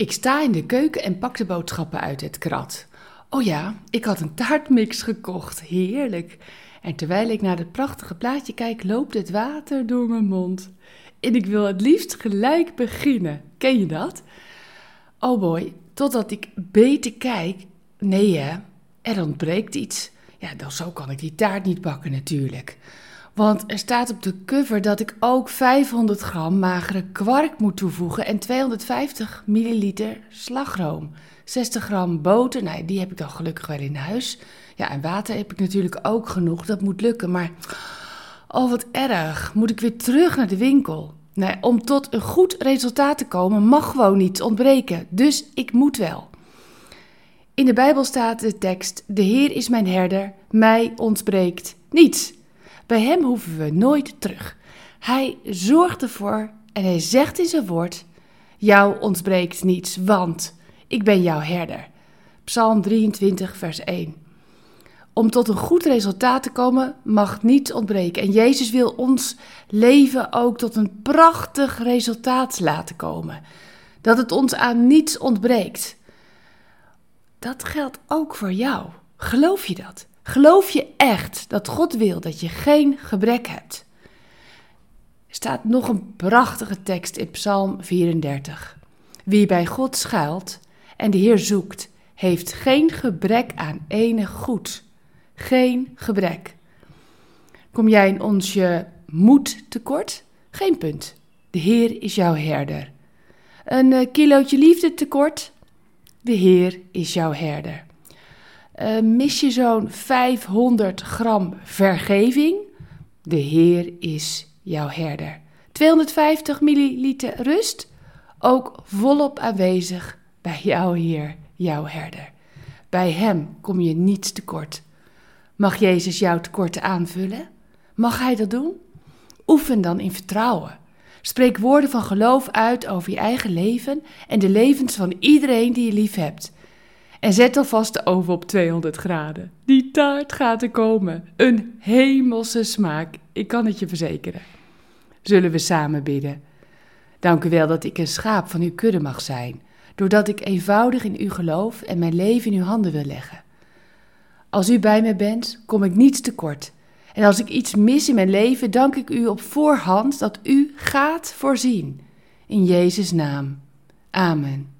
Ik sta in de keuken en pak de boodschappen uit het krat. Oh ja, ik had een taartmix gekocht. Heerlijk. En terwijl ik naar het prachtige plaatje kijk, loopt het water door mijn mond. En ik wil het liefst gelijk beginnen. Ken je dat? Oh boy, totdat ik beter kijk. Nee hè, er ontbreekt iets. Ja, dan zo kan ik die taart niet bakken natuurlijk. Want er staat op de cover dat ik ook 500 gram magere kwark moet toevoegen en 250 milliliter slagroom. 60 gram boter, nee, die heb ik dan gelukkig wel in huis. Ja, en water heb ik natuurlijk ook genoeg, dat moet lukken. Maar, oh wat erg, moet ik weer terug naar de winkel. Nee, om tot een goed resultaat te komen mag gewoon niets ontbreken, dus ik moet wel. In de Bijbel staat de tekst: De Heer is mijn herder, mij ontbreekt niets. Bij Hem hoeven we nooit terug. Hij zorgt ervoor en Hij zegt in zijn woord: Jou ontbreekt niets, want ik ben jouw herder. Psalm 23, vers 1. Om tot een goed resultaat te komen mag niets ontbreken. En Jezus wil ons leven ook tot een prachtig resultaat laten komen. Dat het ons aan niets ontbreekt. Dat geldt ook voor jou. Geloof je dat? Geloof je echt dat God wil dat je geen gebrek hebt? Er staat nog een prachtige tekst in Psalm 34. Wie bij God schuilt en de Heer zoekt, heeft geen gebrek aan enig goed. Geen gebrek. Kom jij in ons je moed tekort? Geen punt. De Heer is jouw herder. Een eh, kilootje liefde tekort? De Heer is jouw herder. Uh, mis je zo'n 500 gram vergeving? De Heer is jouw herder. 250 milliliter rust? Ook volop aanwezig bij jouw Heer, jouw herder. Bij Hem kom je niets tekort. Mag Jezus jouw tekorten aanvullen? Mag Hij dat doen? Oefen dan in vertrouwen. Spreek woorden van geloof uit over je eigen leven en de levens van iedereen die je lief hebt. En zet alvast de oven op 200 graden. Die taart gaat er komen. Een hemelse smaak, ik kan het je verzekeren. Zullen we samen bidden? Dank u wel dat ik een schaap van uw kudde mag zijn, doordat ik eenvoudig in u geloof en mijn leven in uw handen wil leggen. Als u bij mij bent, kom ik niets tekort. En als ik iets mis in mijn leven, dank ik u op voorhand dat u gaat voorzien. In Jezus' naam. Amen.